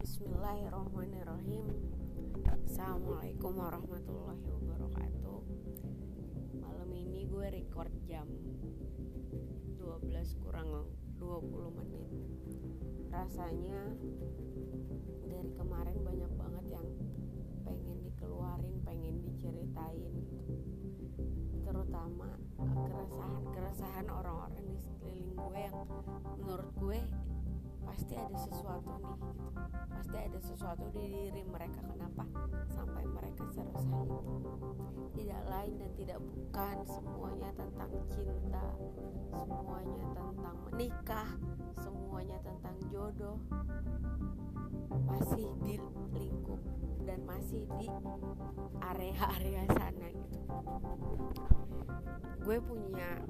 Bismillahirrahmanirrahim. Assalamualaikum warahmatullahi wabarakatuh. Malam ini gue record jam 12 kurang 20 menit. Rasanya dari kemarin banyak banget yang pengen dikeluarin, pengen diceritain gitu. Terutama keresahan-keresahan orang-orang di sekeliling gue yang menurut gue pasti ada sesuatu nih gitu sesuatu di diri mereka kenapa sampai mereka seresah itu tidak lain dan tidak bukan semuanya tentang cinta semuanya tentang menikah semuanya tentang jodoh. Masih di lingkup dan masih di area-area sana gitu. Gue punya